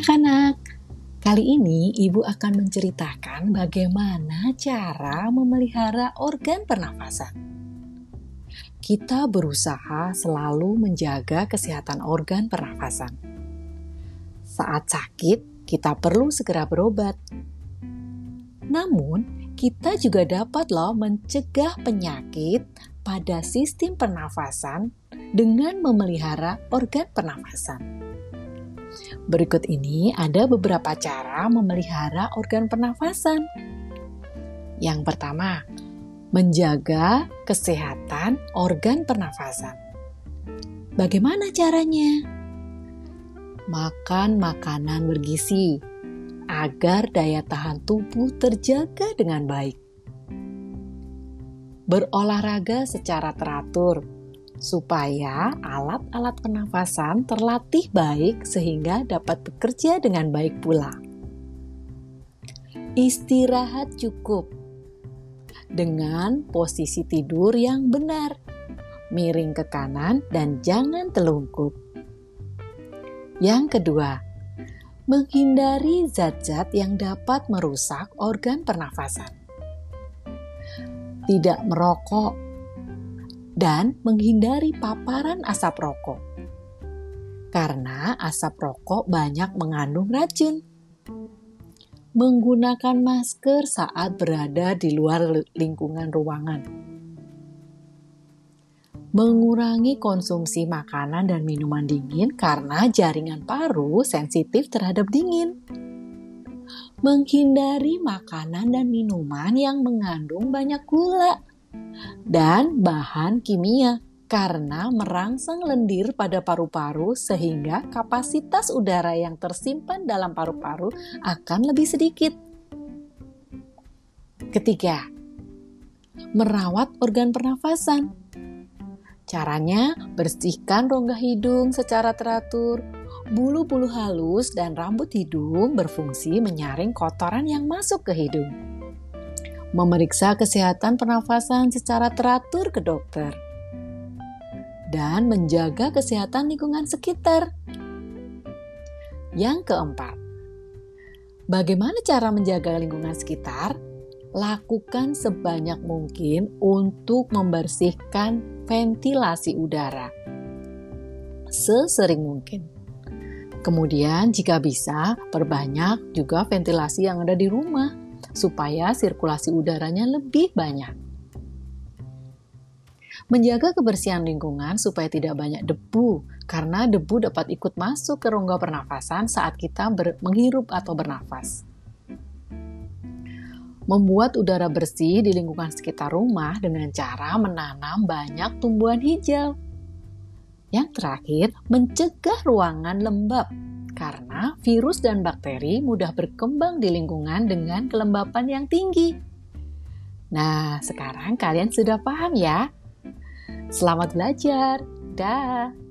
anak-anak, kali ini ibu akan menceritakan bagaimana cara memelihara organ pernafasan. Kita berusaha selalu menjaga kesehatan organ pernafasan. Saat sakit, kita perlu segera berobat. Namun, kita juga dapat loh mencegah penyakit pada sistem pernafasan dengan memelihara organ pernafasan. Berikut ini ada beberapa cara memelihara organ pernafasan. Yang pertama, menjaga kesehatan organ pernafasan. Bagaimana caranya? Makan makanan bergizi agar daya tahan tubuh terjaga dengan baik. Berolahraga secara teratur supaya alat-alat pernafasan terlatih baik sehingga dapat bekerja dengan baik pula. Istirahat cukup dengan posisi tidur yang benar, miring ke kanan dan jangan telungkup. Yang kedua, menghindari zat-zat yang dapat merusak organ pernafasan. Tidak merokok dan menghindari paparan asap rokok. Karena asap rokok banyak mengandung racun. Menggunakan masker saat berada di luar lingkungan ruangan. Mengurangi konsumsi makanan dan minuman dingin karena jaringan paru sensitif terhadap dingin menghindari makanan dan minuman yang mengandung banyak gula dan bahan kimia karena merangsang lendir pada paru-paru sehingga kapasitas udara yang tersimpan dalam paru-paru akan lebih sedikit. Ketiga, merawat organ pernafasan. Caranya, bersihkan rongga hidung secara teratur. Bulu-bulu halus dan rambut hidung berfungsi menyaring kotoran yang masuk ke hidung memeriksa kesehatan pernafasan secara teratur ke dokter, dan menjaga kesehatan lingkungan sekitar. Yang keempat, bagaimana cara menjaga lingkungan sekitar? Lakukan sebanyak mungkin untuk membersihkan ventilasi udara sesering mungkin. Kemudian, jika bisa, perbanyak juga ventilasi yang ada di rumah supaya sirkulasi udaranya lebih banyak. Menjaga kebersihan lingkungan supaya tidak banyak debu, karena debu dapat ikut masuk ke rongga pernafasan saat kita menghirup atau bernafas. Membuat udara bersih di lingkungan sekitar rumah dengan cara menanam banyak tumbuhan hijau. Yang terakhir, mencegah ruangan lembab karena virus dan bakteri mudah berkembang di lingkungan dengan kelembapan yang tinggi. Nah, sekarang kalian sudah paham ya? Selamat belajar. Dah.